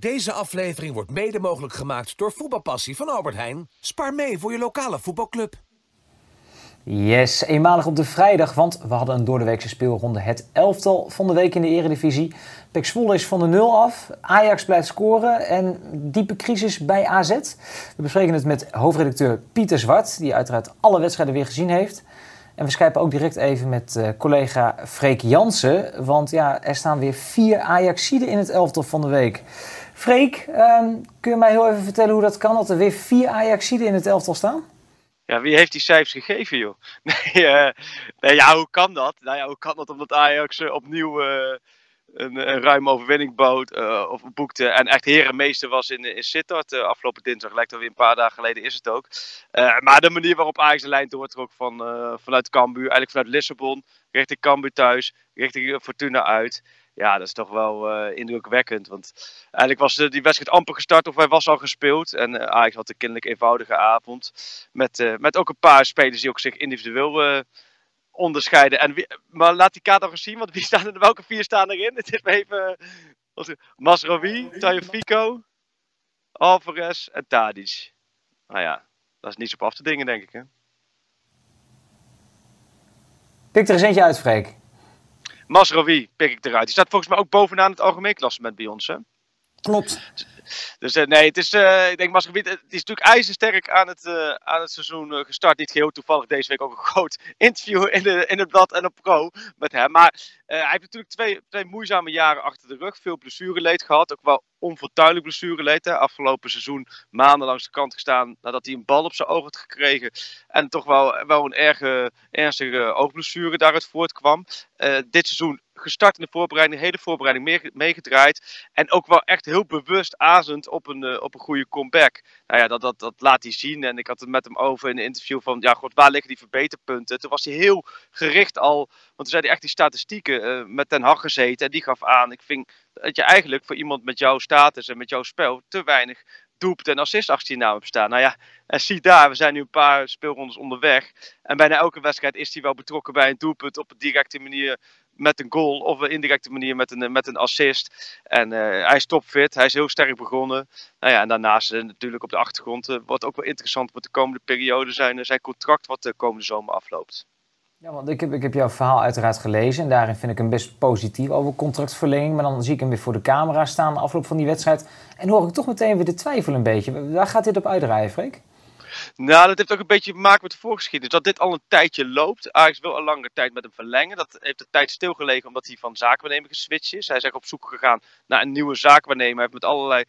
Deze aflevering wordt mede mogelijk gemaakt door Voetbalpassie van Albert Heijn. Spaar mee voor je lokale voetbalclub. Yes, eenmalig op de vrijdag, want we hadden een doordeweekse speelronde. Het elftal van de week in de eredivisie. Pek Zwolle is van de nul af, Ajax blijft scoren en diepe crisis bij AZ. We bespreken het met hoofdredacteur Pieter Zwart, die uiteraard alle wedstrijden weer gezien heeft. En we skypen ook direct even met uh, collega Freek Jansen, want ja, er staan weer vier Ajaxiden in het elftal van de week. Freek, um, kun je mij heel even vertellen hoe dat kan, dat er weer vier Ajaxiden in het elftal staan? Ja, wie heeft die cijfers gegeven, joh? Nee, uh, nee, ja, hoe kan dat? Nou ja, hoe kan dat omdat Ajax uh, opnieuw uh, een, een ruime overwinning bood, of boekte en echt herenmeester was in, in Sittard afgelopen dinsdag, lijkt alweer een paar dagen geleden is het ook. maar de manier waarop Ajax de lijn doortrok van, vanuit Cambuur, eigenlijk vanuit Lissabon, richting Cambuur thuis, richting Fortuna uit ja, dat is toch wel uh, indrukwekkend. Want eigenlijk was de, die wedstrijd amper gestart of hij was al gespeeld. En uh, Ajax had een kinderlijk eenvoudige avond. Met, uh, met ook een paar spelers die ook zich individueel onderscheiden. En wie, maar laat die kaart nog eens zien, want wie staan er, welke vier staan erin? Het is even... Masrowi, Tagliafico, Alvarez en Tadic. Nou ja, dat is niet zo op af te dingen, denk ik. Hè? Pik er eens eentje uit, Freek. Masraoui pik ik eruit. Die staat volgens mij ook bovenaan het algemeen klassement bij ons. Hè? Klopt. Dus uh, nee, het is, uh, ik denk Masraoui, het is natuurlijk ijzersterk aan het, uh, aan het seizoen gestart. Niet geheel toevallig deze week ook een groot interview in, de, in het blad en op pro met hem. Maar hij heeft natuurlijk twee, twee moeizame jaren achter de rug. Veel blessureleed gehad. Ook wel onfortuinlijk blessureleed. Hè. Afgelopen seizoen maanden langs de kant gestaan nadat hij een bal op zijn oog had gekregen. En toch wel, wel een erge, ernstige oogblessure daaruit voortkwam. Dit seizoen gestart in de voorbereiding, de hele voorbereiding meegedraaid. En ook wel echt heel bewust azend op een, uh, op een goede comeback. Nou ja, dat, dat, dat laat hij zien. En ik had het met hem over in een interview van, ja god, waar liggen die verbeterpunten? Toen was hij heel gericht al, want toen zei hij echt die statistieken uh, met Ten Hag gezeten. En die gaf aan, ik vind dat je eigenlijk voor iemand met jouw status en met jouw spel te weinig doelpunt en assist achter je naam hebt staan. Nou ja, en zie daar, we zijn nu een paar speelrondes onderweg. En bijna elke wedstrijd is hij wel betrokken bij een doelpunt op een directe manier met een goal of een indirecte manier met een, met een assist. En uh, hij is topfit, hij is heel sterk begonnen. Nou ja, en daarnaast uh, natuurlijk op de achtergrond uh, wat ook wel interessant wordt de komende periode zijn, zijn contract wat de komende zomer afloopt. Ja, want ik heb, ik heb jouw verhaal uiteraard gelezen en daarin vind ik hem best positief over contractverlenging. Maar dan zie ik hem weer voor de camera staan de afloop van die wedstrijd. En hoor ik toch meteen weer de twijfel een beetje. Waar gaat dit op uitdraaien, Freek? Nou, dat heeft ook een beetje te maken met de voorgeschiedenis. Dat dit al een tijdje loopt. Ajax wil al langere tijd met hem verlengen. Dat heeft de tijd stilgelegen omdat hij van zaakwaarnemer geswitcht is. Hij is echt op zoek gegaan naar een nieuwe zaakwaarnemer. Hij heeft met allerlei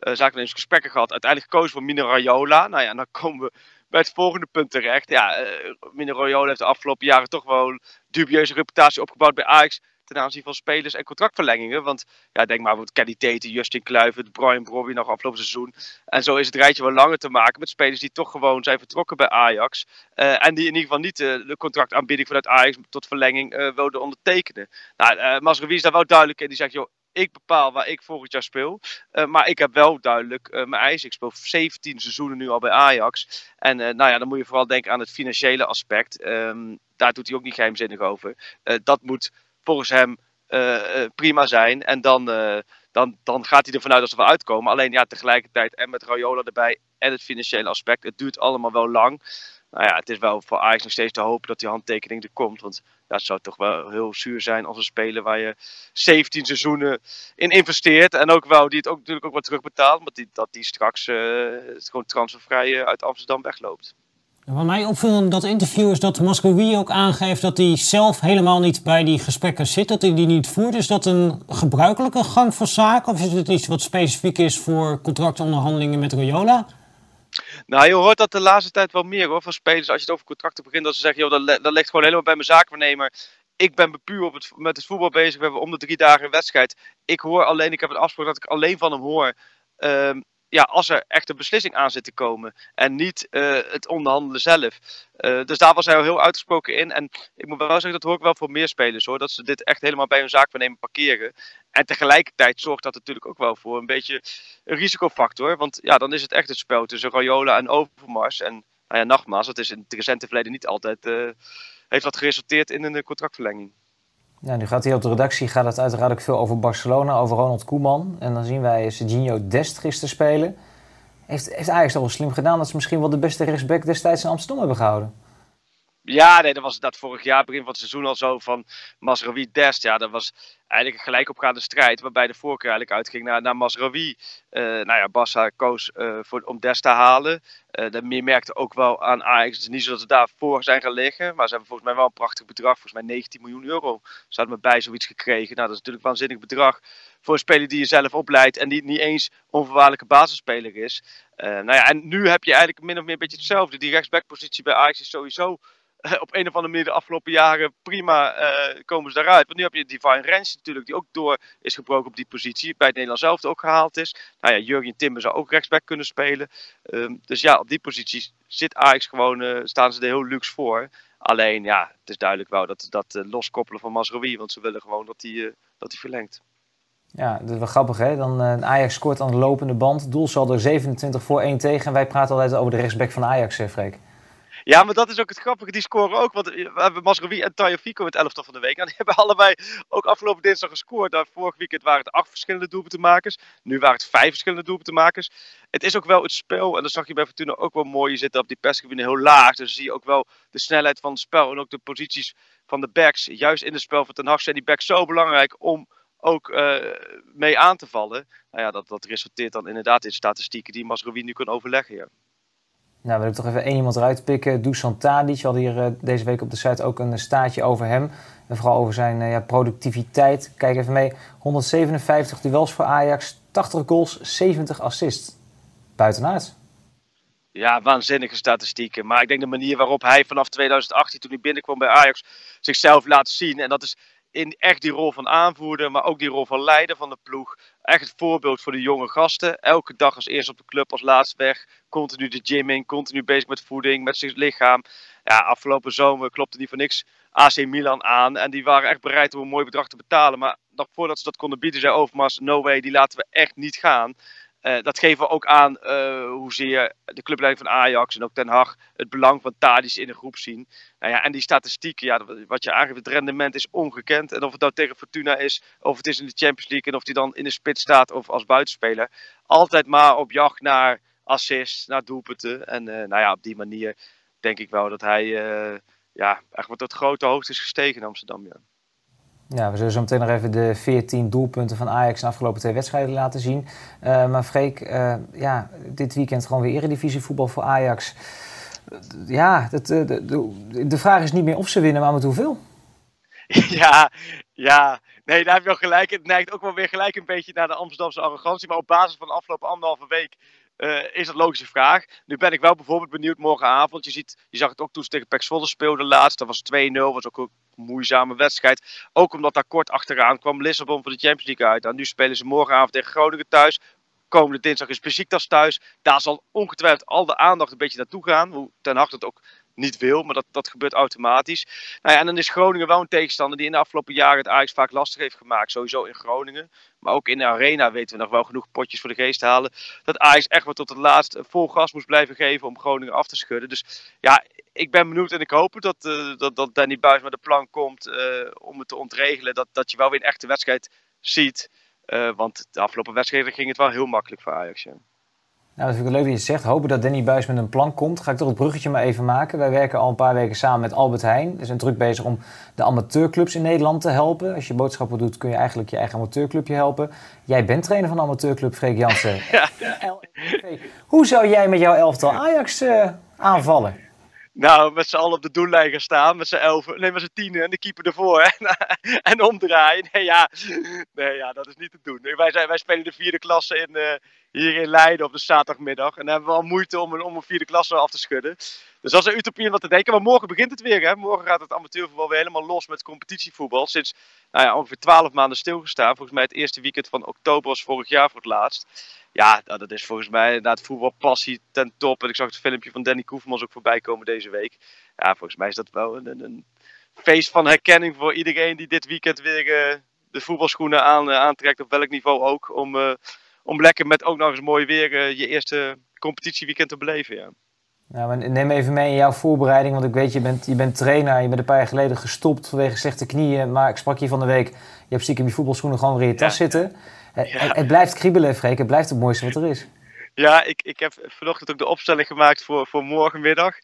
uh, gesprekken gehad. Uiteindelijk gekozen voor Mino Raiola. Nou ja, dan komen we bij het volgende punt terecht. Ja, uh, heeft de afgelopen jaren toch wel een dubieuze reputatie opgebouwd bij Ajax ten aanzien van spelers en contractverlengingen. Want ja, denk maar wat Kenny Tate, Justin Kluivert, Brian Brobby nog afgelopen seizoen. En zo is het rijtje wel langer te maken met spelers die toch gewoon zijn vertrokken bij Ajax. Uh, en die in ieder geval niet uh, de contractaanbieding vanuit Ajax tot verlenging uh, wilden ondertekenen. Nou, uh, Masrowi is daar wel duidelijk in. Die zegt, joh, ik bepaal waar ik volgend jaar speel. Maar ik heb wel duidelijk mijn eisen. Ik speel 17 seizoenen nu al bij Ajax. En nou ja, dan moet je vooral denken aan het financiële aspect. Um, daar doet hij ook niet geheimzinnig over. dat moet volgens hem uh, prima zijn. En dan, uh, dan, dan gaat hij ervan uit dat ze wel uitkomen. Alleen ja, tegelijkertijd en met Rayola erbij en het financiële aspect. Het duurt allemaal wel lang. Nou ja, het is wel voor Ajax nog steeds te hopen dat die handtekening er komt. Want dat zou toch wel heel zuur zijn als een speler waar je 17 seizoenen in investeert. En ook wel die het ook natuurlijk ook wat terugbetaalt. Maar die, dat die straks uh, gewoon transfervrij uit Amsterdam wegloopt. Wat mij opviel in dat interview is dat Moscovici ook aangeeft dat hij zelf helemaal niet bij die gesprekken zit, dat hij die niet voert. Is dat een gebruikelijke gang van zaken of is het iets wat specifiek is voor contractonderhandelingen met Royola? Nou, je hoort dat de laatste tijd wel meer hoor, van spelers. Als je het over contracten begint, dat ze zeggen, joh, dat, dat ligt gewoon helemaal bij mijn zaakwaarnemer. Ik ben puur op het, met het voetbal bezig. We hebben om de drie dagen een wedstrijd. Ik hoor alleen, ik heb een afspraak dat ik alleen van hem hoor. Um, ja, als er echt een beslissing aan zit te komen. En niet uh, het onderhandelen zelf. Uh, dus daar was hij heel uitgesproken in. En ik moet wel zeggen, dat hoor ik wel voor meer spelers hoor. Dat ze dit echt helemaal bij hun zaakwaarnemer parkeren. En tegelijkertijd zorgt dat natuurlijk ook wel voor een beetje een risicofactor. Want ja, dan is het echt het spel tussen Rayola en Overmars. En nou ja, nogmaals, dat is in het recente verleden niet altijd... Uh, heeft dat geresulteerd in een contractverlenging. Ja, nu gaat hier op de redactie gaat het uiteraard ook veel over Barcelona, over Ronald Koeman. En dan zien wij Serginho Dest gisteren spelen. Heeft, heeft Ajax toch wel slim gedaan dat ze misschien wel de beste rechtsback destijds in Amsterdam hebben gehouden? Ja, nee, dat was dat vorig jaar, begin van het seizoen al zo van Masraoui Dest. Ja, dat was eigenlijk een gelijkopgaande strijd, waarbij de voorkeur eigenlijk uitging naar, naar Masraoui. Uh, nou ja, Bassa koos uh, voor, om Dest te halen. Uh, dat meer merkte ook wel aan Ajax. Het is niet zo dat ze daarvoor zijn gaan liggen, maar ze hebben volgens mij wel een prachtig bedrag. Volgens mij 19 miljoen euro. Ze hadden me bij zoiets gekregen. Nou, dat is natuurlijk een waanzinnig bedrag voor een speler die je zelf opleidt en die niet eens onvoorwaardelijke basisspeler is. nou ja, en nu heb je eigenlijk min of meer een beetje hetzelfde. Die rechtsbackpositie bij Ajax is sowieso op een of andere manier de afgelopen jaren prima uh, komen ze daaruit. Want nu heb je Divine Rens natuurlijk, die ook door is gebroken op die positie. Bij het Nederlands zelf ook gehaald is. Nou ja, Jurgen Timber zou ook rechtsback kunnen spelen. Um, dus ja, op die positie zit Ajax gewoon, uh, staan ze er heel luxe voor. Alleen ja, het is duidelijk wel dat, dat uh, loskoppelen van Masrowi, want ze willen gewoon dat hij dat verlengt. Ja, dat is wel grappig hè. Dan Ajax scoort aan de lopende band. Doelsaldo 27 voor 1 tegen. En wij praten altijd over de rechtsback van Ajax, Freek. Ja, maar dat is ook het grappige. Die scoren ook. Want we hebben Masrowi en Tajafico het elftal van de week. En die hebben allebei ook afgelopen dinsdag gescoord. Daar vorig weekend waren het acht verschillende doelpuntenmakers. Nu waren het vijf verschillende doelpuntenmakers. Het is ook wel het spel. En dat zag je bij Fortuna ook wel mooi. Je zit op die persgebieden heel laag. Dus zie je ook wel de snelheid van het spel. En ook de posities van de backs. Juist in het spel van Ten Hag zijn die backs zo belangrijk om ook uh, mee aan te vallen. Nou ja, dat, dat resulteert dan inderdaad in statistieken die Masrowi nu kan overleggen. Ja. Nou, wil ik toch even één iemand eruit pikken. Dusan Tadic. We hadden hier uh, deze week op de site ook een staatje over hem. En vooral over zijn uh, ja, productiviteit. Kijk even mee. 157 duels voor Ajax. 80 goals, 70 assists. Buitenaard. Ja, waanzinnige statistieken. Maar ik denk de manier waarop hij vanaf 2018, toen hij binnenkwam bij Ajax, zichzelf laat zien. En dat is in echt die rol van aanvoerder, maar ook die rol van leider van de ploeg. Echt het voorbeeld voor de jonge gasten. Elke dag als eerst op de club, als laatst weg. Continu de gym in, continu bezig met voeding, met zijn lichaam. Ja, afgelopen zomer klopte die voor niks AC Milan aan. En die waren echt bereid om een mooi bedrag te betalen. Maar nog voordat ze dat konden bieden, zei Overmars, no way, die laten we echt niet gaan. Uh, dat geven we ook aan uh, hoezeer de clubleiding van Ajax en ook Den Haag het belang van Tadic in de groep zien. Nou ja, en die statistieken, ja, wat je aangeeft, het rendement is ongekend. En of het nou tegen Fortuna is, of het is in de Champions League en of hij dan in de spits staat of als buitenspeler. Altijd maar op jacht naar assists, naar doelpunten. En uh, nou ja, op die manier denk ik wel dat hij ja, echt tot grote hoogte is gestegen in Amsterdam. Ja. Ja, we zullen zo meteen nog even de 14 doelpunten van Ajax de afgelopen twee wedstrijden laten zien. Uh, maar Freek, uh, ja, dit weekend gewoon weer eredivisie voetbal voor Ajax. ja, dat, de, de, de, vraag is niet meer of ze winnen, maar met hoeveel. Ja, ja. Nee, daar heb je wel gelijk. Het neigt ook wel weer gelijk een beetje naar de Amsterdamse arrogantie. Maar op basis van de afgelopen anderhalve week uh, is dat logische vraag. Nu ben ik wel bijvoorbeeld benieuwd morgenavond. Je, ziet, je zag het ook toen ze tegen Pek Zwolle speelden laatst. Dat was 2-0, was ook een moeizame wedstrijd. Ook omdat daar kort achteraan kwam Lissabon voor de Champions League uit. En nu spelen ze morgenavond tegen Groningen thuis. Komende dinsdag is Besiktas thuis. Daar zal ongetwijfeld al de aandacht een beetje naartoe gaan. Hoe Ten Hag het ook niet wil, maar dat, dat gebeurt automatisch. Nou ja, en dan is Groningen wel een tegenstander die in de afgelopen jaren het Ajax vaak lastig heeft gemaakt. Sowieso in Groningen. Maar ook in de arena weten we nog wel genoeg potjes voor de geest te halen. Dat Ajax echt wel tot het laatst vol gas moest blijven geven om Groningen af te schudden. Dus ja, ik ben benieuwd en ik hoop dat, uh, dat, dat Danny Buis met de plan komt uh, om het te ontregelen. Dat, dat je wel weer een echte wedstrijd ziet. Uh, want de afgelopen wedstrijden ging het wel heel makkelijk voor Ajax. Ja. Nou, dat vind ik leuk dat je zegt. Hopen dat Danny Buis met een plan komt. Ga ik toch het bruggetje maar even maken. Wij werken al een paar weken samen met Albert Heijn. We zijn druk bezig om de amateurclubs in Nederland te helpen. Als je boodschappen doet, kun je eigenlijk je eigen amateurclubje helpen. Jij bent trainer van de amateurclub, Freek Jansen. Ja. Hoe zou jij met jouw elftal Ajax uh, aanvallen? Nou, met z'n allen op de doellijn gaan staan. Met z'n elf, nee, met z'n tienen en de keeper ervoor. En, en omdraaien. Nee ja. nee, ja, dat is niet te doen. Wij, wij spelen de vierde klasse in, uh, hier in Leiden op de zaterdagmiddag. En dan hebben we al moeite om een, om een vierde klasse af te schudden. Dus dat is een utopie om wat te denken. Maar morgen begint het weer. Hè? Morgen gaat het amateurvoetbal weer helemaal los met competitievoetbal. Sinds nou ja, ongeveer twaalf maanden stilgestaan. Volgens mij het eerste weekend van oktober was vorig jaar voor het laatst. Ja, nou, dat is volgens mij inderdaad voetbalpassie ten top. En ik zag het filmpje van Danny Koevermans ook voorbij komen deze week. Ja, volgens mij is dat wel een, een feest van herkenning voor iedereen die dit weekend weer uh, de voetbalschoenen aan, uh, aantrekt. Op welk niveau ook. Om, uh, om lekker met ook nog eens mooi weer je eerste competitieweekend te beleven. Ja. Nou, maar neem even mee in jouw voorbereiding, want ik weet, je bent, je bent trainer, je bent een paar jaar geleden gestopt vanwege slechte knieën, maar ik sprak je van de week, je hebt stiekem je voetbalschoenen gewoon weer in je tas zitten. Het, het, blijft kriebelen, Freek, het blijft het mooiste wat er is. Ja, ik, ik heb vanochtend ook de opstelling gemaakt voor, voor morgenmiddag.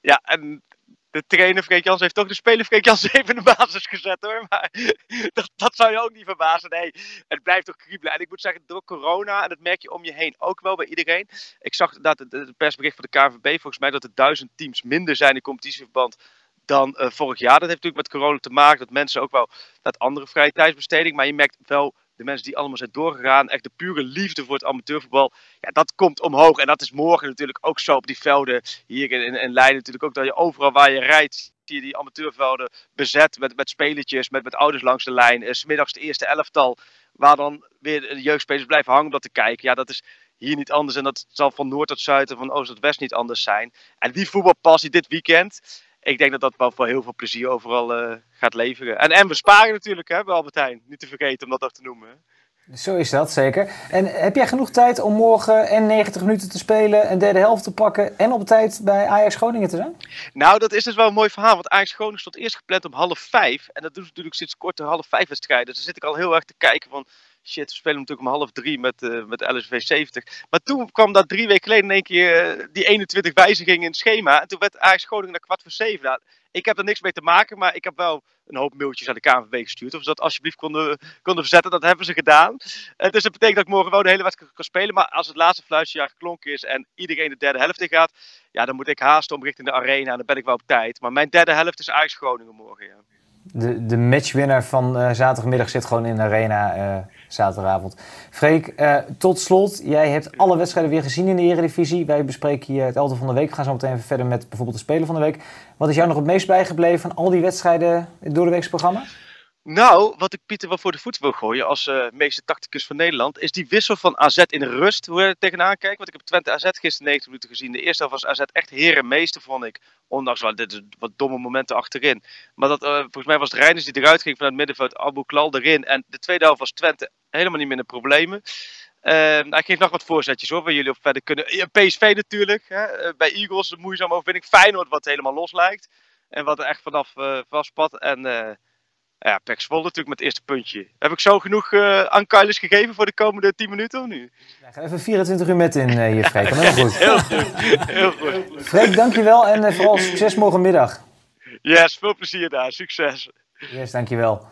Ja, en de trainer Freek Jans heeft toch de speler Freek Jans even in de basis gezet hoor. Maar dat, dat zou je ook niet verbazen. Nee, het blijft toch kriebelen. En ik moet zeggen, door corona, en dat merk je om je heen ook wel bij iedereen. Ik zag dat het persbericht van de KNVB, volgens mij dat er duizend teams minder zijn in competitieverband dan uh, vorig jaar. Dat heeft natuurlijk met corona te maken, dat mensen ook wel naar andere vrije tijdsbesteding. Maar je merkt wel de mensen die allemaal zijn doorgegaan, echt de pure liefde voor het amateurvoetbal, ja, dat komt omhoog. En dat is morgen natuurlijk ook zo op die velden hier in, in, Leiden natuurlijk ook. Dat je overal waar je rijdt, zie je die amateurvelden bezet met, met spelertjes, met, met ouders langs de lijn. Uh, smiddags de eerste elftal, waar dan weer de jeugdspelers blijven hangen om dat te kijken. Ja, dat is hier niet anders en dat zal van noord tot zuid en van oost tot west niet anders zijn. En die voetbalpassie dit weekend, ik denk dat dat wel voor heel veel plezier overal uh, gaat leveren. En, en we sparen natuurlijk hè, bij Albertijn. Niet te vergeten om dat ook te noemen. Zo is dat, zeker. En heb jij genoeg tijd om morgen en 90 minuten te spelen, een derde helft te pakken en op tijd bij Ajax Groningen te zijn? Nou, dat is dus wel een mooi verhaal, want Ajax Groningen stond eerst gepland om half vijf. En dat doen ze natuurlijk sinds kort de half vijf wedstrijden. Dus dan zit ik al heel erg te kijken van, shit, we spelen natuurlijk om half drie met, uh, met LSV 70. Maar toen kwam dat drie weken geleden in één keer uh, die 21 wijzigingen in het schema. En toen werd Ajax Groningen naar kwart voor zeven. Nou, ik heb er niks mee te maken, maar ik heb wel een hoop mailtjes aan de KNVB gestuurd. Of ze dat alsjeblieft konden, konden verzetten. Dat hebben ze gedaan. Uh, dus dat betekent dat ik morgen wel de hele wedstrijd kan spelen. Maar als het laatste fluitje geklonken is en iedereen de derde helft in gaat. Ja, dan moet ik haasten om richting de arena. En dan ben ik wel op tijd. Maar mijn derde helft is Ajax Groningen morgen, ja. De, de matchwinnaar van uh, zaterdagmiddag zit gewoon in de arena uh, zaterdagavond. Freek, uh, tot slot, jij hebt alle wedstrijden weer gezien in de Eredivisie. Wij bespreken hier het elfde van de week. We gaan zo meteen even verder met bijvoorbeeld de Speler van de Week. Wat is jou nog het meest bijgebleven van al die wedstrijden door de weekse programma? Nou, wat ik Pieter wel voor de voeten wil gooien als uh, meeste tacticus van Nederland, is die wissel van AZ in rust. Hoe je er tegenaan kijkt. Want ik heb Twente AZ gisteren 90 minuten gezien. De eerste helft was AZ echt herenmeester, vond ik. Ondanks wel dit, wat domme momenten achterin. Maar dat, uh, volgens mij was het Reiners die eruit ging vanuit het middenveld. Abu Klal erin. En de tweede helft was Twente helemaal niet meer in de problemen. Uh, hij geeft nog wat voorzetjes hoor, waar jullie op verder kunnen. PSV natuurlijk. Hè? bij Eagles een moeizame overwinning. Feyenoord wat helemaal los lijkt. En wat er echt vanaf vastpat. En ja, Pek Zwolle natuurlijk met het eerste puntje. Heb ik zo genoeg uh, aan Kailis gegeven voor de komende 10 minuten of nu? Ja, ga even 24 uur met in uh, hier, Freek. Heel goed. heel goed. Heel goed. Freek, dankjewel en uh, vooral succes morgenmiddag. Yes, veel plezier daar. Succes. Yes, dankjewel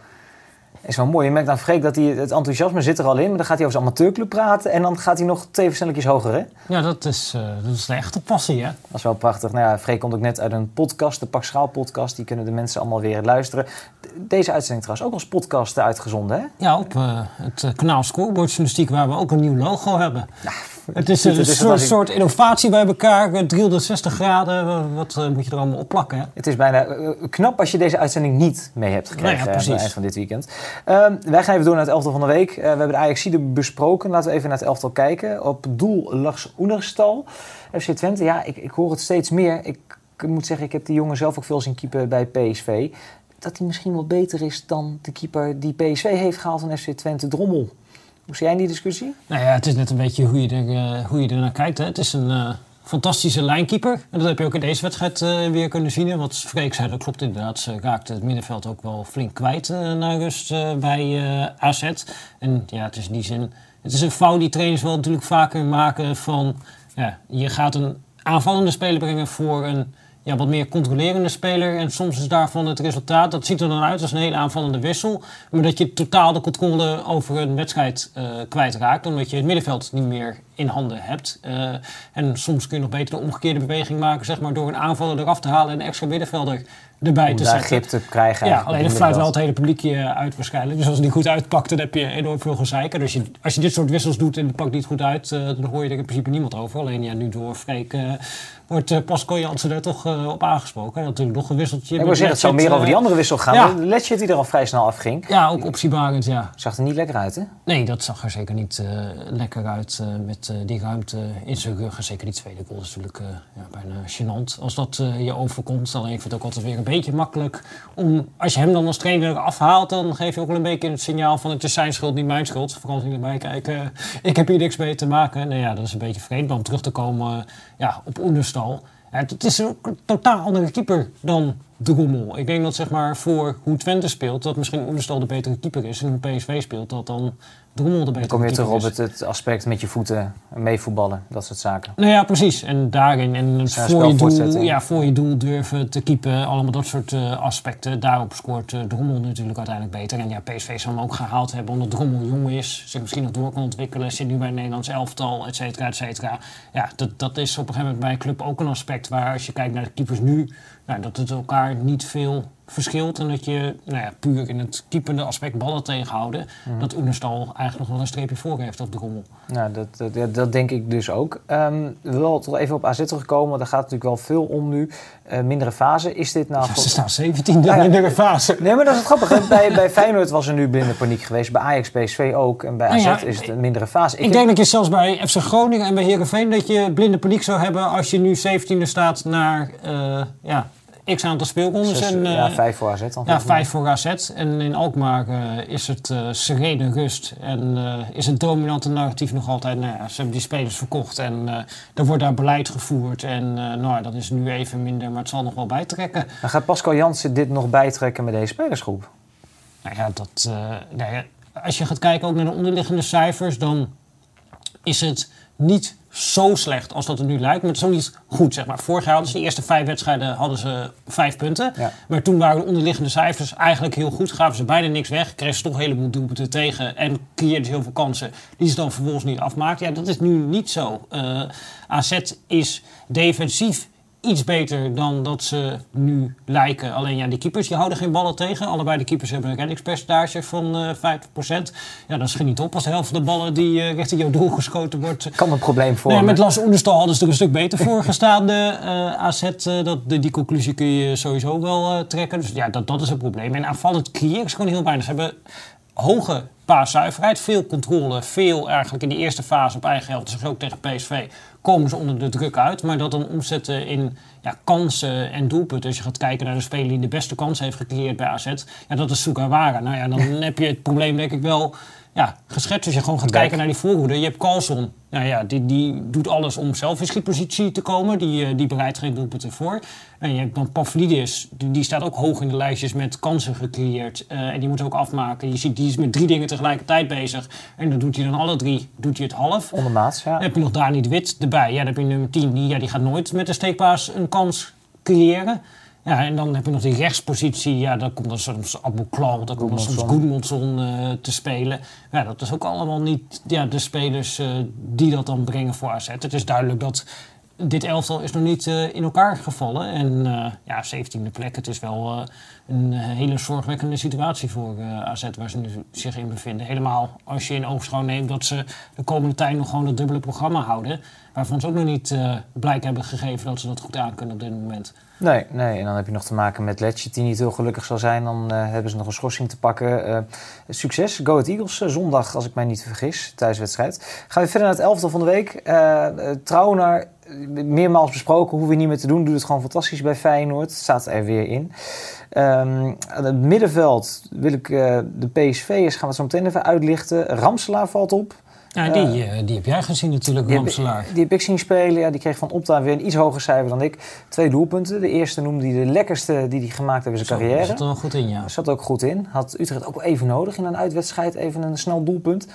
is wel mooi. Je merkt aan Freek dat hij, het enthousiasme zit er al in. Maar dan gaat hij over zijn amateurclub praten. En dan gaat hij nog twee versnelletjes hoger, hè? Ja, dat is, uh, dat is een echte passie, hè? Dat is wel prachtig. Nou ja, Freek komt ook net uit een podcast, de Pak Schaal podcast. Die kunnen de mensen allemaal weer luisteren. Deze uitzending trouwens ook als podcast uitgezonden, hè? Ja, op uh, het kanaal Scoreboard Journalistiek, waar we ook een nieuw logo hebben. Ja, het is een soort, soort, innovatie bij elkaar, 360 graden. Wat uh, moet je er allemaal op plakken? Hè? Het is bijna uh, knap als je deze uitzending niet mee hebt gekregen nou ja, aan het eind van dit weekend. Uh, wij gaan even door naar het elftal van de week. we hebben de Ajaxide besproken. Laten we even naar het elftal kijken. Op doel Lars Oenerstal. FC Twente, ja, ik, ik hoor het steeds meer. Ik, ik, moet zeggen, ik heb die jongen zelf ook veel zien keeper bij PSV. Dat hij misschien wel beter is dan de keeper die PSV heeft gehaald van FC Twente, Drommel. Hoe zie jij die discussie? Nou ja, het is net een beetje hoe je er, uh, hoe je naar kijkt. Hè. Het is een uh, fantastische lijnkeeper. En dat heb je ook in deze wedstrijd uh, weer kunnen zien. Want Freek zei, dat klopt inderdaad. Ze raakte het middenveld ook wel flink kwijt naar rust bij AZ. En ja, het is in die zin... Het is een fout die trainers wel natuurlijk vaker maken van... Ja, je gaat een aanvallende speler brengen voor een ja, wat meer controlerende speler. En soms is daarvan het resultaat, dat ziet er dan uit als een hele aanvallende wissel. Maar dat je totaal de controle over een wedstrijd uh, kwijtraakt. Omdat je het middenveld niet meer in handen hebt. Uh, en soms kun je nog beter de omgekeerde beweging maken, zeg maar, door een aanvaller eraf te halen en een extra middenvelder erbij Om te zetten. grip te krijgen. Ja, alleen het fluit wel het hele publiekje uit waarschijnlijk. Dus als het niet goed uitpakt, dan heb je enorm veel gezeiken. Dus je, als je dit soort wissels doet en het pakt niet goed uit, uh, dan hoor je er in principe niemand over. Alleen ja, nu door Freek wordt uh, Pascal Jansen er toch uh, op aangesproken. En natuurlijk nog een wisseltje. Ik wil zeggen, het zou meer over die andere wissel gaan. Ja. Letchert die er al vrij snel afging. Ja, ook optiebarend, ja. Zag er niet lekker uit, hè? Nee, dat zag er zeker niet lekker uit met die ruimte in zijn rug. En zeker die tweede goal is natuurlijk ja, bijna gênant als dat je overkomt. Alleen ik vind het ook altijd weer een beetje makkelijk om, als je hem dan als trainer afhaalt, dan geef je ook wel een beetje het signaal van het is zijn schuld, niet mijn schuld. Vooral niet erbij kijken, ik heb hier niks mee te maken. Nou ja, dat is een beetje vreemd. Om terug te komen ja, op Oenerstal. Het, is een totaal andere keeper dan de. Ik denk dat zeg maar voor hoe Twente speelt, dat misschien Oenestal de betere keeper is. En hoe PSV speelt, dat dan Dan kom je terug op het, het aspect met je voeten meevoetballen, dat soort zaken. Nou ja, precies. En daarin, en Zijn voor je, doel, ja, voor je doel durven te keepen, allemaal dat soort eh, aspecten. Daarop scoort eh, Drommel natuurlijk uiteindelijk beter. En ja, PSV zal hem ook gehaald hebben omdat Drommel jong is, zich misschien nog door kan ontwikkelen, zit nu bij het Nederlands elftal, et cetera, et cetera. Ja, dat, dat is op een gegeven moment bij een club ook een aspect waar als je kijkt naar de keepers nu, nou, dat het elkaar niet veel verschilt. En dat je nou ja, puur in het keepende aspect ballen tegenhouden, Mhm. dat Oenerstal eigenlijk nog wel een streepje voor heeft op Drommel. Nou, dat, dat, ja, dat denk ik dus ook. Ehm wel toch even op AZ terugkomen, want daar gaat natuurlijk wel veel om nu. Eh, mindere fase. Is dit nou... Ja, ze staan 17e Ja, ja. in de fase. Nee, maar dat is het grappige. Bij, bij Feyenoord was er nu blinde paniek geweest. Bij Ajax, PSV ook. En bij Nou AZ is het een mindere fase. Ik denk dat je zelfs bij FC Groningen en bij Heerenveen dat je blinde paniek zou hebben als je nu 17e staat naar eh, ja, x aantal speelrondes. Zes- en, eh, ja, vijf voor AZ dan. ja, vijf voor AZ. En in Alkmaar eh, is het eh serene rust. En eh, is het dominante narratief nog altijd, nou ja, ze hebben die spelers verkocht. En eh er wordt daar beleid gevoerd. En eh, nou, dat is nu even minder, maar het zal nog wel bijtrekken. Dan gaat Pascal Jansen dit nog bijtrekken met deze spelersgroep. Nou ja, dat, eh, nou ja, als je gaat kijken ook naar de onderliggende cijfers, dan is het niet zo slecht als dat het nu lijkt. Maar het is ook niet goed, zeg maar. Vorig jaar hadden ze de eerste vijf wedstrijden hadden ze vijf punten. Ja. Maar toen waren de onderliggende cijfers eigenlijk heel goed. Gaven ze bijna niks weg. Kregen ze toch een heleboel doelpunten tegen. En creëerden ze heel veel kansen die ze dan vervolgens niet afmaakten. Ja, dat is nu niet zo. Eh, AZ is defensief iets beter dan dat ze nu lijken. Alleen ja, die keepers die houden geen ballen tegen. Allebei de keepers hebben een reddingspercentage van eh 50%. Ja, dat schiet niet op als de helft van de ballen die eh, richting jouw doel geschoten wordt. Kan een probleem Nee, vormen. met Lasse Oenerstal hadden ze er een stuk beter voor gestaan, de eh, AZ. dat, die, die conclusie kun je sowieso wel trekken. Dus ja, dat, dat is het probleem. En aanvallend creëren ze gewoon heel weinig. Ze hebben hoge paaszuiverheid, veel controle, veel eigenlijk in die eerste fase op eigen helft. Dus ook tegen PSV komen ze onder de druk uit. Maar dat dan omzetten in ja, kansen en doelpunten. Als je gaat kijken naar de speler die de beste kans heeft gecreëerd bij AZ. Ja, dat is Sugawara. Nou ja, dan heb je het probleem denk ik wel ja, geschetst. Als je gewoon gaat Back. kijken naar die voorhoede. Je hebt Carlson. Nou ja, die, die doet alles om zelf in schietpositie te komen. Die, eh, die bereidt geen doelpunten voor. En je hebt dan Pavlidis. Die, die staat ook hoog in de lijstjes met kansen gecreëerd. Eh, en die moet ook afmaken. Je ziet, die is met drie dingen tegelijkertijd bezig. En dan doet hij dan alle drie doet hij het half. Ondermaats, ja. Dan heb je nog Dani de Wit erbij. Ja, dan heb je nummer 10. Die, ja, die gaat nooit met de steekpaas een kans creëren. Ja, en dan heb je nog die rechtspositie. Ja, dan komt dan soms Abu Klal, dan komt dan soms. Goedmundsson eh, te spelen. Ja, dat is ook allemaal niet ja, de spelers eh, die dat dan brengen voor AZ. Het is duidelijk dat dit elftal is nog niet eh, in elkaar gevallen. En ja, 17e plek, het is wel een hele zorgwekkende situatie voor AZ waar ze nu zich in bevinden. Helemaal als je in oogschouw neemt dat ze de komende tijd nog gewoon dat dubbele programma houden. Waarvan ze ook nog niet eh, blijk hebben gegeven dat ze dat goed aan kunnen op dit moment. Nee, nee, en dan heb je nog te maken met Letchert die niet heel gelukkig zal zijn. Dan eh, hebben ze nog een schorsing te pakken. Eh, succes, Go Ahead Eagles, zondag als ik mij niet vergis, thuiswedstrijd. Gaan we verder naar het elftal van de week. Trauner, eh, meermaals besproken, hoeven we niet meer te doen. Doet het gewoon fantastisch bij Feyenoord, staat er weer in. Ehm, aan het middenveld wil ik de PSV'ers, gaan we het zo meteen even uitlichten. Ramselaar valt op. Ja, die, eh, die heb jij gezien natuurlijk, Die heb, Ramselaar. die heb ik zien spelen. Ja, die kreeg van Opta weer een iets hoger cijfer dan ik. Twee doelpunten. De eerste noemde hij de lekkerste die hij gemaakt heeft in zijn Zo, carrière. zit er wel goed in, ja. Zat ook goed in. Had Utrecht ook even nodig in een uitwedstrijd. Even een snel doelpunt.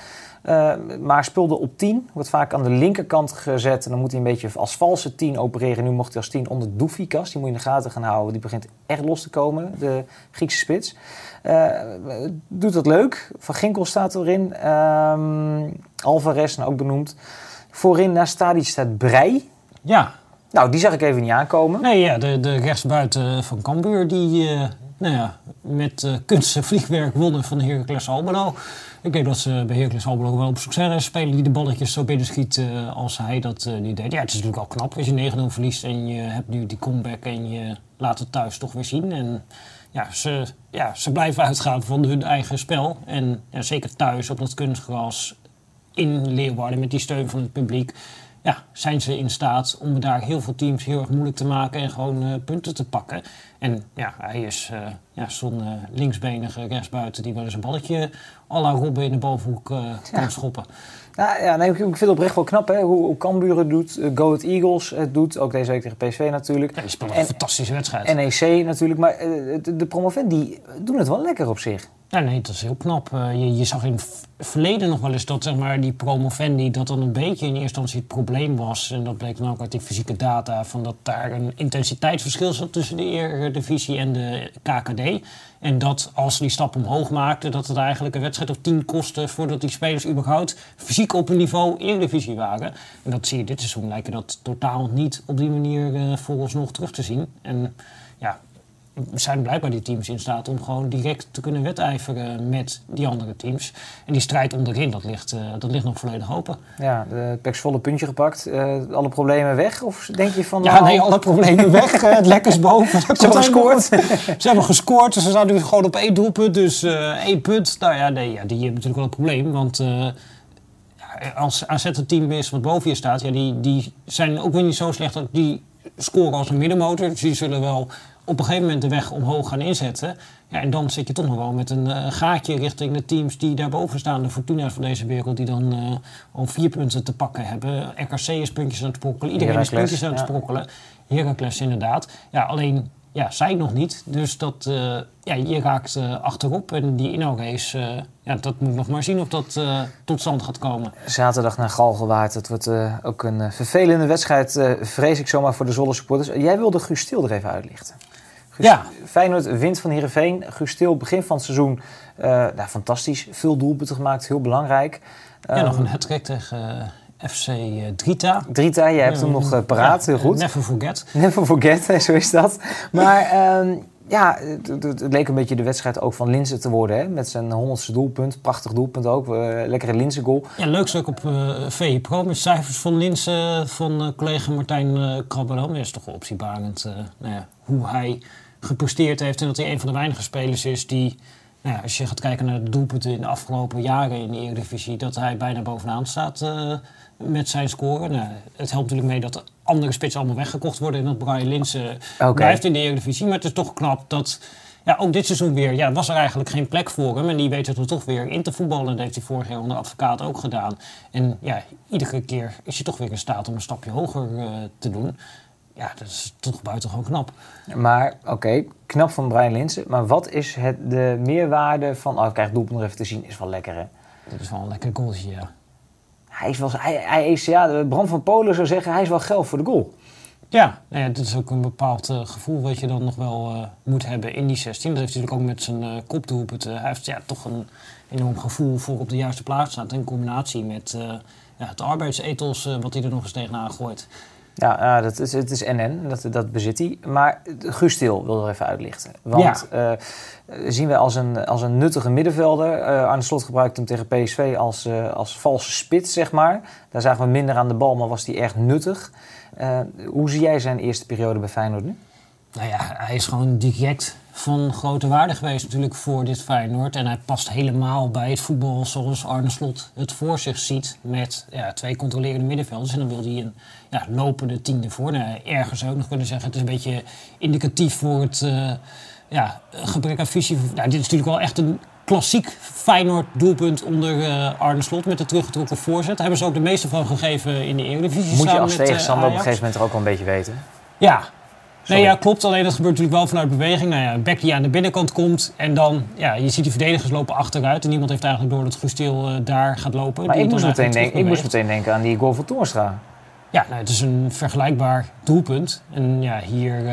Eh, maar speelde op 10. Wordt vaak aan de linkerkant gezet. En dan moet hij een beetje als valse 10 opereren. Nu mocht hij als 10 onder Doefikas. Die moet je in de gaten gaan houden. Die begint echt los te komen. De Griekse spits. Eh, doet dat leuk. Van Ginkel staat erin. Ehm Alvarez, nou ook benoemd. Voorin naast Stadic staat Brei. Ja, Nou, die zag ik even niet aankomen. nee, ja de, de rechtsbuiten van Cambuur die eh, nou ja, met eh kunst en vliegwerk wonnen van de Heracles Almelo. Ik denk dat ze bij Heracles Almelo wel op zoek zijn naar speler die de balletjes zo binnenschiet eh als hij dat eh, niet deed. Ja, het is natuurlijk al knap als je 9-0 verliest en je hebt nu die comeback en je laat het thuis toch weer zien. En ja, ze, ja, ze blijven uitgaan van hun eigen spel. En ja, zeker thuis op dat kunstgras in Leeuwarden met die steun van het publiek. Ja, zijn ze in staat om daar heel veel teams heel erg moeilijk te maken en gewoon eh, punten te pakken. En ja, hij is eh, ja, zo'n eh, linksbenige rechtsbuiten die wel eens een balletje à la Robben in de bovenhoek kan schoppen. Nou, ja, nee, ik vind het oprecht wel knap hè, hoe, hoe Cambuur het doet, uh, Go Ahead Eagles het doet, ook deze week tegen PSV natuurlijk. Ja, die spelen een fantastische wedstrijd. NEC natuurlijk, maar uh, de, de promovendi doen het wel lekker op zich. Ja, nee, dat is heel knap. Uh, je, je, zag in het verleden nog wel eens dat zeg maar, die promovendi, dat dan een beetje in eerste instantie het probleem was. En dat bleek dan ook uit die fysieke data, van dat daar een intensiteitsverschil zat tussen de Eredivisie en de KKD. En dat als die stap omhoog maakten, dat het eigenlijk een wedstrijd of tien kostte voordat die spelers überhaupt fysiek op een niveau Eredivisie waren. En dat zie je dit seizoen lijken dat totaal niet op die manier uh, vooralsnog terug te zien. En zijn blijkbaar die teams in staat om gewoon direct te kunnen wedijveren met die andere teams. En die strijd onderin, dat ligt, uh, dat ligt nog volledig open. Ja, de Peks volle puntje gepakt. Uh, alle problemen weg? Of denk je van... Ja, nou... nee, alle problemen weg. het lekkers boven. Ze hebben gescoord. ze hebben gescoord. Ze staan nu gewoon op één doelpunt. Dus uh, één punt. Nou ja, nee, ja, die hebben natuurlijk wel een probleem. Want als AZ het team is wat boven je staat... Ja, die, die zijn ook weer niet zo slecht dat die scoren als een middenmotor. Dus die zullen wel op een gegeven moment de weg omhoog gaan inzetten. Ja, en dan zit je toch nog wel met een uh, gaatje richting de teams die daarboven staan. De Fortuna's van deze wereld die dan uh, al vier punten te pakken hebben. RKC is puntjes aan het sprokkelen. Iedereen Heracles, is puntjes aan het ja. sprokkelen. Heracles inderdaad. Ja, alleen ja, zij nog niet. Dus dat, uh, ja, je raakt achterop. En die inhoudrace, ja, dat moet nog maar zien of dat tot stand gaat komen. Zaterdag naar Galgenwaard. Dat wordt ook een vervelende wedstrijd, vrees ik zomaar voor de Zolle supporters. Jij wilde Guus Stil er even uitlichten. Ja. Feyenoord wint van Heerenveen. Guus Stil, begin van het seizoen, uh, nou, fantastisch. Veel doelpunten gemaakt, heel belangrijk. Ja, um, nog een hat tegen uh, FC uh, Drita. Drita, jij hebt hem nog paraat, heel goed. Never forget. Never forget, zo is dat. Maar um, ja, het, leek een beetje de wedstrijd ook van Linzen te worden. Hè? Met zijn honderdste doelpunt. Prachtig doelpunt ook. Uh, lekkere Linzen goal. Ja, leuk stuk op uh, VE Pro met cijfers van Linzen van uh, collega Martijn uh, Krabbelam. Dat is toch wel optiebarend nou ja, hoe hij gepresteerd heeft. En dat hij een van de weinige spelers is die, nou ja, als je gaat kijken naar de doelpunten in de afgelopen jaren in de Eredivisie, dat hij bijna bovenaan staat uh, met zijn score. Nou, het helpt natuurlijk mee dat andere spitsen allemaal weggekocht worden en dat Brian Linsen okay. blijft in de Eredivisie. Maar het is toch knap dat ja, ook dit seizoen weer, ja, was er eigenlijk geen plek voor hem. En die weet het er toch weer in te voetballen. Dat heeft hij vorig jaar onder advocaat ook gedaan. En ja, iedere keer is hij toch weer in staat om een stapje hoger uh, te doen ja, dat is toch buitengewoon knap. Maar oké, okay, knap van Brian Linsen. Maar wat is het, de meerwaarde van... Oh, ik krijg doelpunt nog even te zien, is wel lekker hè? Dat is wel een lekker goaltje, ja. Hij is wel... Hij, hij is, ja, Bram van Polen zou zeggen, hij is wel geld voor de goal. Ja, nou ja, dit is ook een bepaald uh, gevoel wat je dan nog wel uh, moet hebben in die 16. Dat heeft natuurlijk ook met zijn uh, kopdoelpunt. hij heeft ja, toch een enorm gevoel voor op de juiste plaats staan. In combinatie met ja, het arbeidsethos wat hij er nog eens tegenaan gooit. Ja, uh, dat is, het is NN, dat, dat bezit hij. Maar Guus Stil wil er even uitlichten. Want ja. uh, zien we als een, als een nuttige middenvelder. Uh, Arne Slot gebruikt hem tegen PSV als, als valse spits, zeg maar. Daar zagen we minder aan de bal, maar was hij erg nuttig. hoe zie jij zijn eerste periode bij Feyenoord nu? Nou ja, hij is gewoon direct van grote waarde geweest natuurlijk voor dit Feyenoord. En hij past helemaal bij het voetbal zoals Arne Slot het voor zich ziet. Met ja, twee controlerende middenvelders. En dan wil hij een ja, lopende tiende voor. Nou, ergens ik nog kunnen zeggen, het is een beetje indicatief voor het uh, ja, gebrek aan visie. Nou, dit is natuurlijk wel echt een klassiek Feyenoord doelpunt onder uh, Arne Slot met de teruggetrokken voorzet. Daar hebben ze ook de meeste van gegeven in de Eredivisie. Moet je als tegenstander uh, op een gegeven moment er ook wel een beetje weten? Ja, Nee, ja, klopt. Alleen dat gebeurt natuurlijk wel vanuit beweging. Nou ja, die aan de binnenkant komt. En dan, ja, je ziet die verdedigers lopen achteruit. En niemand heeft eigenlijk door dat Gustil uh, daar gaat lopen. Maar ik moest, meteen denk, ik moest meteen denken aan die goal van Toornstra. Ja, nou, het is een vergelijkbaar doelpunt. En ja, hier uh,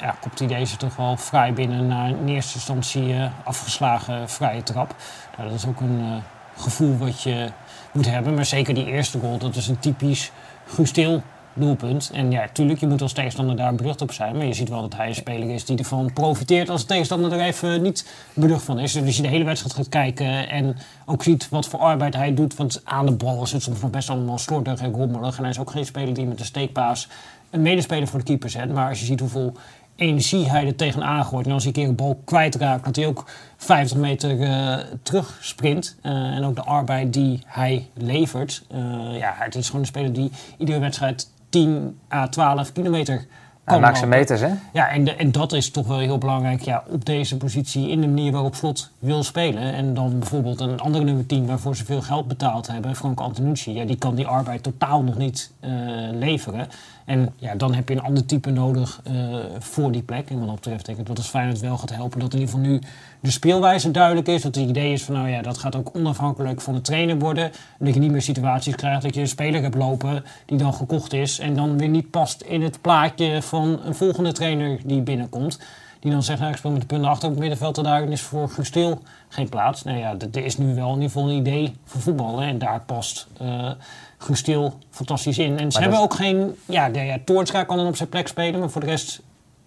ja, komt hij deze toch wel vrij binnen naar in eerste instantie uh, afgeslagen vrije trap. Nou, dat is ook een gevoel wat je moet hebben. Maar zeker die eerste goal, dat is een typisch Gustil doelpunt. En ja, tuurlijk, je moet als tegenstander daar beducht op zijn. Maar je ziet wel dat hij een speler is die ervan profiteert als de tegenstander er even niet beducht van is. Dus je de hele wedstrijd gaat kijken en ook ziet wat voor arbeid hij doet. Want aan de bal is het soms best allemaal slordig en rommelig. En hij is ook geen speler die met de steekpaas een medespeler voor de keeper zet. Maar als je ziet hoeveel energie hij er tegenaan gooit. En als hij een keer een bal kwijtraakt, dat hij ook 50 meter uh, terug sprint. Uh, en ook de arbeid die hij levert. Uh, ja, het is gewoon een speler die iedere wedstrijd 10 à 12 kilometer maakt zijn lopen. meters, hè? Ja, en, de- en dat is toch wel heel belangrijk ja, op deze positie in de manier waarop Slot wil spelen. En dan bijvoorbeeld een andere nummer 10 waarvoor ze veel geld betaald hebben, Frank Antonucci. Ja, die kan die arbeid totaal nog niet eh, leveren. En ja, dan heb je een ander type nodig eh, voor die plek. En wat dat betreft denk ik dat het Feyenoord wel gaat helpen dat in ieder geval nu de speelwijze duidelijk is. Dat het idee is van nou ja, dat gaat ook onafhankelijk van de trainer worden. En dat je niet meer situaties krijgt dat je een speler hebt lopen die dan gekocht is. En dan weer niet past in het plaatje van een volgende trainer die binnenkomt. Die dan zegt, nou, ik speel met de punten achter op het middenveld en daarin is voor Gusteel geen plaats. Nou ja, d- er is nu wel in ieder geval een idee voor voetballen. En daar past eh Gusteel fantastisch in. En ze dat- hebben ook geen... Ja, de, ja kan dan op zijn plek spelen, maar voor de rest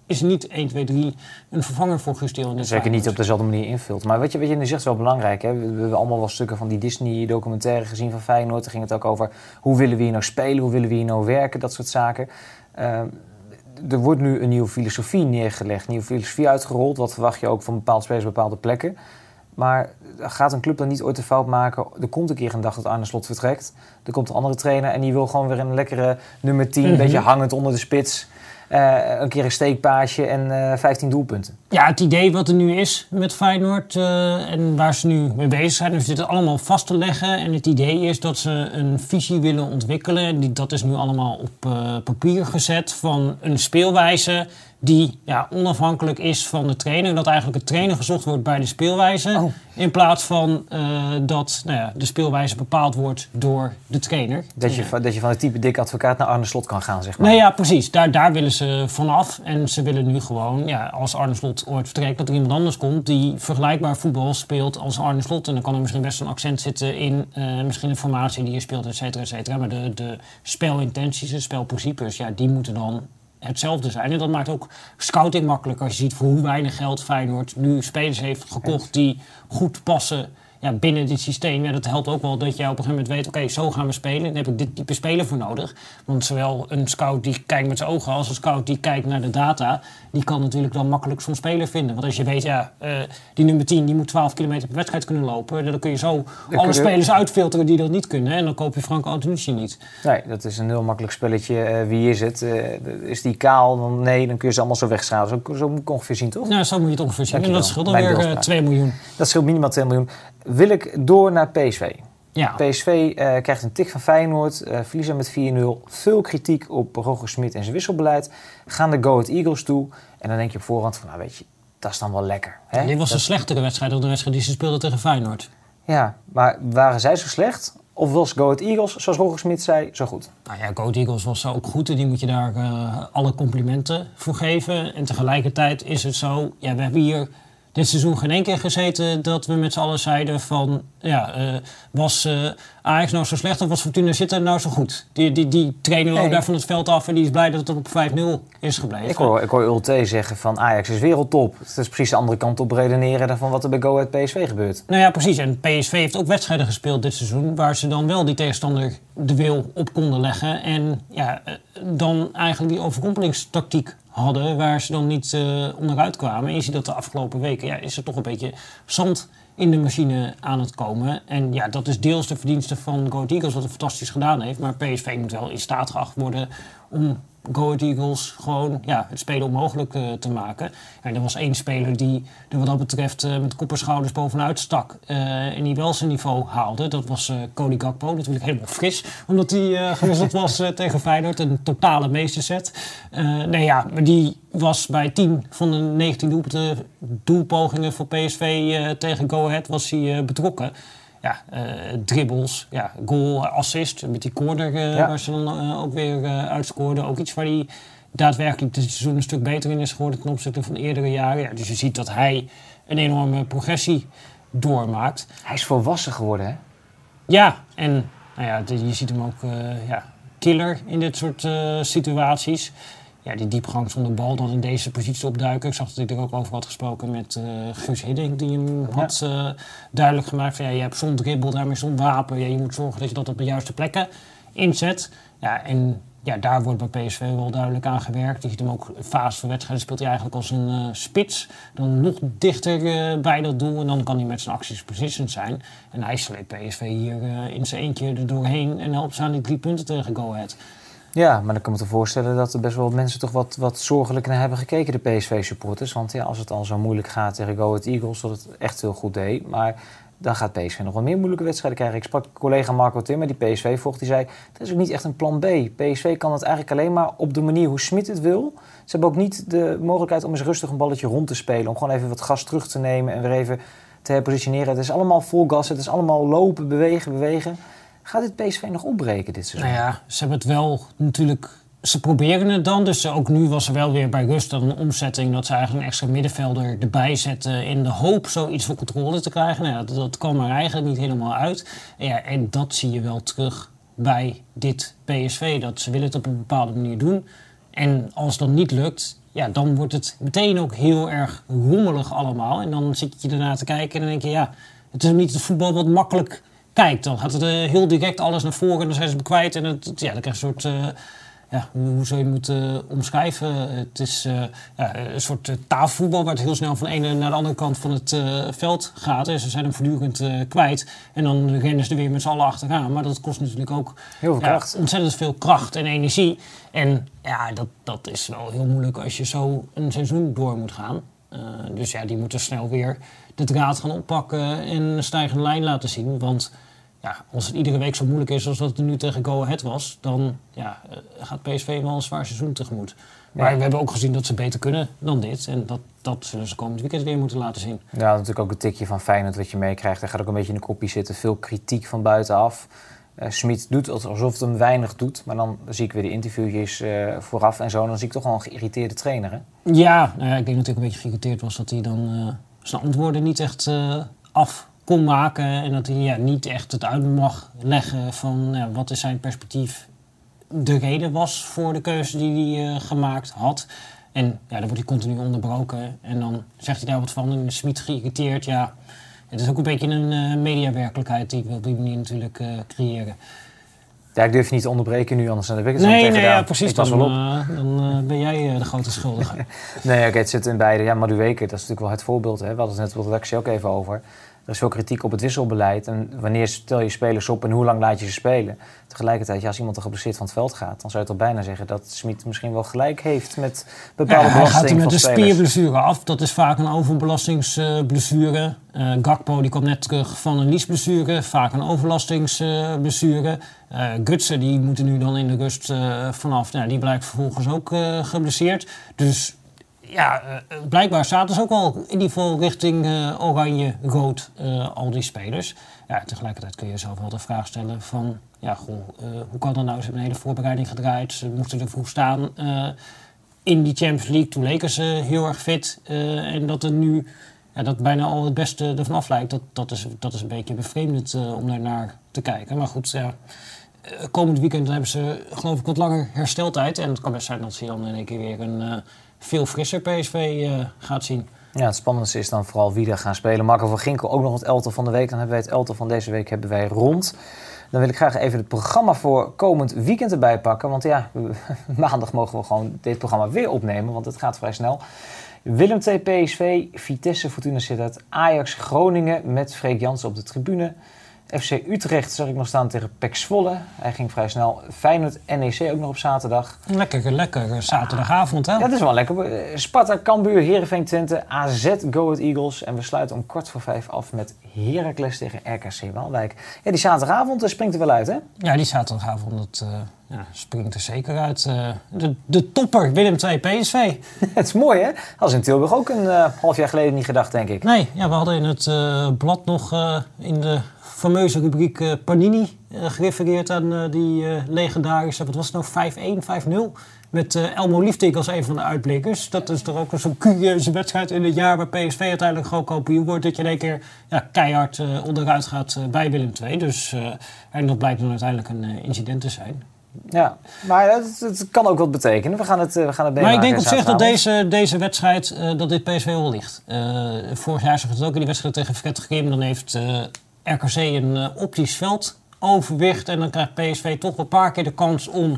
is niet 1, 2, 3 een vervanger voor dit Zeker niet op dezelfde manier invult. Maar wat je, wat je nu zegt is wel belangrijk. Hè? We, we hebben allemaal wel stukken van die Disney-documentaire gezien van Feyenoord. Daar ging het ook over hoe willen we hier nou spelen, hoe willen we hier nou werken, dat soort zaken. Ehm, er wordt nu een nieuwe filosofie neergelegd, een nieuwe filosofie uitgerold. Wat verwacht je ook van bepaalde spelers op bepaalde plekken. Maar gaat een club dan niet ooit de fout maken? Er komt een keer een dag dat Arne Slot vertrekt. Er komt een andere trainer en die wil gewoon weer een lekkere nummer 10, een Mhm. beetje hangend onder de spits. Eh, een keer een steekpaasje en eh 15 doelpunten. Ja, het idee wat er nu is met Feyenoord eh, en waar ze nu mee bezig zijn, is dit allemaal vast te leggen. En het idee is dat ze een visie willen ontwikkelen. En die, dat is nu allemaal op eh, papier gezet van een speelwijze die ja, onafhankelijk is van de trainer. Dat eigenlijk de trainer gezocht wordt bij de speelwijze. Oh. In plaats van eh, dat nou ja, de speelwijze bepaald wordt door de trainer. Dat je, van- dat je van het type dik advocaat naar Arne Slot kan gaan, zeg maar. Nee, ja, precies. Daar, daar willen ze vanaf. En ze willen nu gewoon, ja, als Arne Slot ooit vertrekt, dat er iemand anders komt die vergelijkbaar voetbal speelt als Arne Slot. En dan kan er misschien best een accent zitten in eh, misschien een formatie die je speelt, et cetera, et cetera. Maar de, de spelintenties, de spelprincipes, ja, die moeten dan hetzelfde zijn. En dat maakt ook scouting makkelijk als je ziet voor hoe weinig geld Feyenoord nu spelers heeft gekocht die goed passen ja, binnen dit systeem. Ja, dat helpt ook wel dat je op een gegeven moment weet, oké, zo gaan we spelen. Dan heb ik dit type speler voor nodig. Want zowel een scout die kijkt met zijn ogen als een scout die kijkt naar de data, die kan natuurlijk dan makkelijk zo'n speler vinden. Want als je weet, ja, eh, die nummer 10 die moet 12 kilometer per wedstrijd kunnen lopen, dan kun je zo alle je- spelers uitfilteren die dat niet kunnen. En dan koop je Franco Antonucci niet. Nee, dat is een heel makkelijk spelletje. Eh, wie is het? Eh, is die kaal? Dan, nee, dan kun je ze allemaal zo wegschalen. Zo, zo moet ik ongeveer zien, toch? Nou, zo moet je het ongeveer zien. En dat scheelt dan weer eh, beeldspraak. 2 miljoen. Dat scheelt minimaal 2 miljoen. Wil ik door naar PSV. Ja. PSV eh, krijgt een tik van Feyenoord, eh verliezen met 4-0. Veel kritiek op Roger Smit en zijn wisselbeleid. Gaan de Go Ahead Eagles toe. En dan denk je op voorhand van, nou weet je, dat is dan wel lekker. Hè? Dit was Dat- een slechtere wedstrijd dan de wedstrijd die ze speelden tegen Feyenoord. Ja, maar waren zij zo slecht? Of was Go Ahead Eagles, zoals Roger Smit zei, zo goed? Nou ja, Goat Eagles was ook goed en die moet je daar eh, alle complimenten voor geven. En tegelijkertijd is het zo, ja, we hebben hier dit seizoen geen één keer gezeten dat we met z'n allen zeiden van, ja, eh, was eh, Ajax nou zo slecht of was Fortuna Sittard nou zo goed? Die, die, die trainer loopt Nee. daar van het veld af en die is blij dat het op 5-0 is gebleven. Ik hoor, ik hoor Ulte zeggen van Ajax is wereldtop. Het is precies de andere kant op redeneren dan van wat er bij Go Ahead PSV gebeurt. Nou ja, precies. En PSV heeft ook wedstrijden gespeeld dit seizoen... waar ze dan wel die tegenstander de wil op konden leggen. En ja, eh, dan eigenlijk die overkompelingstactiek hadden... waar ze dan niet eh, onderuit kwamen. En je ziet dat de afgelopen weken ja, is er toch een beetje zand in de machine aan het komen. En ja, dat is deels de verdienste van Go Eagles... wat het fantastisch gedaan heeft. Maar PSV moet wel in staat geacht worden om Go Ahead Eagles gewoon ja, het spelen onmogelijk eh, te maken. En er was één speler die er wat dat betreft eh, met kop en schouders bovenuit stak. eh, en die wel zijn niveau haalde. Dat was Cody Gakpo, natuurlijk helemaal fris. Omdat hij gewisseld was tegen Feyenoord. Een totale meesterzet. Eh nee ja, maar die was bij 10 van de 19 doelpunten, doelpogingen voor PSV tegen Go Ahead was hij betrokken. Ja, eh dribbles, ja, goal, assist met die corner eh, Ja. waar ze dan eh, ook weer uitscoorden. Ook iets waar hij daadwerkelijk dit seizoen een stuk beter in is geworden ten opzichte van eerdere jaren. Ja, dus je ziet dat hij een enorme progressie doormaakt. Hij is volwassen geworden, hè? Ja, en nou ja, je ziet hem ook ja, killer in dit soort situaties. Ja, die diepgang zonder bal dan in deze positie opduiken. Ik zag dat hij er ook over had gesproken met eh Guus Hiddink, die hem had eh, duidelijk gemaakt van ja, je hebt zo'n dribbel, daarmee zo'n wapen. Ja, je moet zorgen dat je dat op de juiste plekken inzet. Ja, en ja, daar wordt bij PSV wel duidelijk aan gewerkt. Je ziet hem ook fase van wedstrijden speelt hij eigenlijk als een eh, spits. Dan nog dichter bij dat doel en dan kan hij met zijn acties positioned zijn. En hij sleept PSV hier in zijn eentje er doorheen en helpt ze aan die drie punten tegen Go Ahead. Ja, maar dan kan ik me voorstellen dat er best wel mensen toch wat, wat zorgelijk naar hebben gekeken, de PSV-supporters. Want ja, als het al zo moeilijk gaat tegen Go Ahead Eagles, dat het echt heel goed deed. Maar dan gaat PSV nog wel meer moeilijke wedstrijden krijgen. Ik sprak collega Marco Timmer, die PSV volgt, die zei... er is ook niet echt een plan B. PSV kan het eigenlijk alleen maar op de manier hoe Smit het wil. Ze hebben ook niet de mogelijkheid om eens rustig een balletje rond te spelen. Om gewoon even wat gas terug te nemen en weer even te herpositioneren. Het is allemaal vol gas, het is allemaal lopen, bewegen, bewegen. Gaat dit PSV nog opbreken dit seizoen? Nou ja, ze hebben het wel natuurlijk ze proberen het dan. Dus ook nu was er wel weer bij rust een omzetting dat ze eigenlijk een extra middenvelder erbij zetten in de hoop zoiets voor controle te krijgen. Nou, dat, dat kwam er eigenlijk niet helemaal uit. Ja, en dat zie je wel terug bij dit PSV. Dat ze willen het op een bepaalde manier doen. En als dat niet lukt, ja, dan wordt het meteen ook heel erg rommelig allemaal. En dan zit je ernaar te kijken en dan denk je, ja, het is niet het voetbal wat makkelijk kijkt. Dan gaat het uh, heel direct alles naar voren en dan zijn ze kwijt. En het, ja, dan krijg je een soort... Uh, ja, hoe, zou je het moeten omschrijven? Het is ja, een soort tafelvoetbal waar het heel snel van de ene naar de andere kant van het veld gaat. En ze zijn hem voortdurend kwijt. En dan rennen ze er weer met z'n allen achteraan. Maar dat kost natuurlijk ook heel veel ja, ontzettend veel kracht en energie. En ja, dat, dat is wel heel moeilijk als je zo een seizoen door moet gaan. Dus ja, die moeten snel weer de draad gaan oppakken en een stijgende lijn laten zien. Want ja, als het iedere week zo moeilijk is als dat het nu tegen Go Ahead was, dan ja, eh, gaat PSV wel een zwaar seizoen tegemoet. Maar we hebben ook gezien dat ze beter kunnen dan dit. En dat, dat zullen ze komend weekend weer moeten laten zien. Ja, natuurlijk ook het tikje van Feyenoord wat je meekrijgt. Daar gaat ook een beetje in de kopie zitten. Veel kritiek van buitenaf. Uh, doet alsof het hem weinig doet. Maar dan zie ik weer de interviewjes uh, vooraf en zo. Dan zie ik toch wel een geïrriteerde trainer, hè? Ja, nou ik denk dat een beetje geïrriteerd was dat hij dan uh, zijn antwoorden niet echt af kon maken. En dat hij ja, niet echt het uit mag leggen van wat is zijn perspectief de reden was voor de keuze die hij gemaakt had. En ja, dan wordt hij continu onderbroken. En dan zegt hij daar wat van. En Smit geïrriteerd. Ja, het is ook een beetje een uh, mediawerkelijkheid die we op die manier natuurlijk uh, creëren. Ja, ik durf je niet te onderbreken nu, anders heb ik het nee, zo nee, tegen ja, precies. Ik pas dan, wel op. dan ben jij de grote schuldige. nee, okay, het zit in beide. Ja, Madueke, dat is natuurlijk wel het voorbeeld. Hè. We hadden het net de redactie ook even over. Er is veel kritiek op het wisselbeleid. En wanneer stel je spelers op en hoe lang laat je ze spelen? Tegelijkertijd, ja, als iemand er geblesseerd van het veld gaat, dan zou je toch bijna zeggen dat Smit misschien wel gelijk heeft met bepaalde ja, belasting hij gaat met een spierblessure af. Dat is vaak een overbelastingsblessure. Uh, Gakpo die komt net terug van een liesblessure, vaak een overlastingsblessure. Uh, Gutsen die moeten nu dan in de rust uh, vanaf. Nou, die blijkt vervolgens ook geblesseerd. Dus ja, uh, blijkbaar zaten ze ook al in ieder geval richting uh, oranje-rood, uh, al die spelers. Ja, tegelijkertijd kun je jezelf wel de vraag stellen van... Ja, goh, hoe kan dat nou? Ze hebben een hele voorbereiding gedraaid. Ze moesten er vroeg staan in die Champions League. Toen leken ze heel erg fit. en dat er nu ja, dat bijna al het beste ervan af lijkt... dat, dat, is, dat is een beetje bevreemdend om daar naar te kijken. Maar goed, ja... komend weekend hebben ze geloof ik wat langer hersteltijd. En het kan best zijn dat ze dan in één keer weer een veel frisser PSV uh, gaat zien. Ja, het spannendste is dan vooral wie er gaan spelen. Marco van Ginkel ook nog het elftal van de week. Dan hebben wij het elftal van deze week hebben wij rond. Dan wil ik graag even het programma voor komend weekend erbij pakken. Want ja, maandag mogen we gewoon dit programma weer opnemen, want het gaat vrij snel. Willem 2 PSV, Vitesse Fortuna Sittard, Ajax Groningen met Freek Jansen op de tribune. FC Utrecht zag ik nog staan tegen Pek Zwolle. Hij ging vrij snel. Feyenoord NEC ook nog op zaterdag. Lekker, lekker zaterdagavond hè? Ja, dat is wel lekker. Sparta, Cambuur, Heerenveen, Twente, AZ, Go Ahead Eagles. En we sluiten om kwart voor vijf af met Heracles tegen RKC Waalwijk. Ja, die zaterdagavond springt er wel uit hè? Ja, die zaterdagavond dat, uh, ja, springt er zeker uit. Uh, de, de topper Willem 2 PSV. Het is mooi hè? Als in Tilburg ook een uh, half jaar geleden niet gedacht denk ik. Nee, ja, we hadden in het blad nog in de fameuze rubriek Panini gerefereerd aan die legendarische, wat was het nou, 5-1, 5-0. Met Elmo Liefdink als een van de uitblikkers. Dat is toch ook zo'n curieuze wedstrijd in het jaar waar PSV uiteindelijk gewoon kampioen wordt. Dat je in één keer ja, keihard onderuit gaat bij Willem II. Dus, en dat blijkt dan uiteindelijk een incident te zijn. Ja, maar het, het, kan ook wat betekenen. We gaan het, we gaan het Maar ik denk op zich dat deze, deze wedstrijd, dat dit PSV wel ligt. vorig jaar zag het ook in die wedstrijd tegen Fred Grim. Dan heeft RKC een uh, optisch veld overwicht. En dan krijgt PSV toch een paar keer de kans om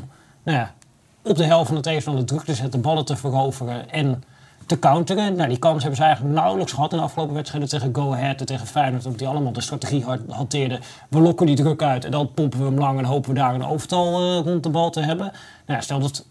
nou ja, op de helft van de tegenstander druk te zetten, ballen te veroveren en te counteren. Nou, die kans hebben ze eigenlijk nauwelijks gehad in de afgelopen wedstrijden tegen Go Ahead en tegen Feyenoord. Omdat die allemaal de strategie hanteerden. We lokken die druk uit en dan pompen we hem lang en hopen we daar een overtal uh, rond de bal te hebben. Nou, stel dat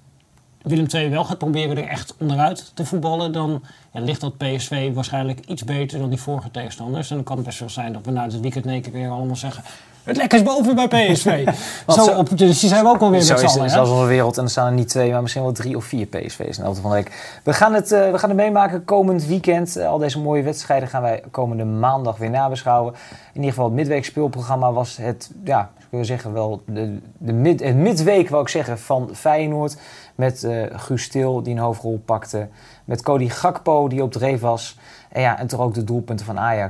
Willem II wel gaat proberen er echt onderuit te voetballen, dan ligt dat PSV waarschijnlijk iets beter dan die vorige tegenstanders. En dan kan het best wel zijn dat we na het weekend keer weer allemaal zeggen... Het lekker is boven bij PSV. zo op, dus die zijn we ook alweer met z'n allen. Zelfs onze wereld en er staan er niet twee, maar misschien wel drie of vier PSV's in de van de week. We gaan het, uh, we gaan het meemaken komend weekend. Uh, al deze mooie wedstrijden gaan wij komende maandag weer nabeschouwen. In ieder geval het midweek speelprogramma was het, ja, kunnen zeggen wel, de, de mid, het midweek wou ik zeggen van Feyenoord. Met uh, Guus die een hoofdrol pakte. Met Cody Gakpo die op dreef was. En ja, en toch ook de doelpunten van Ajax.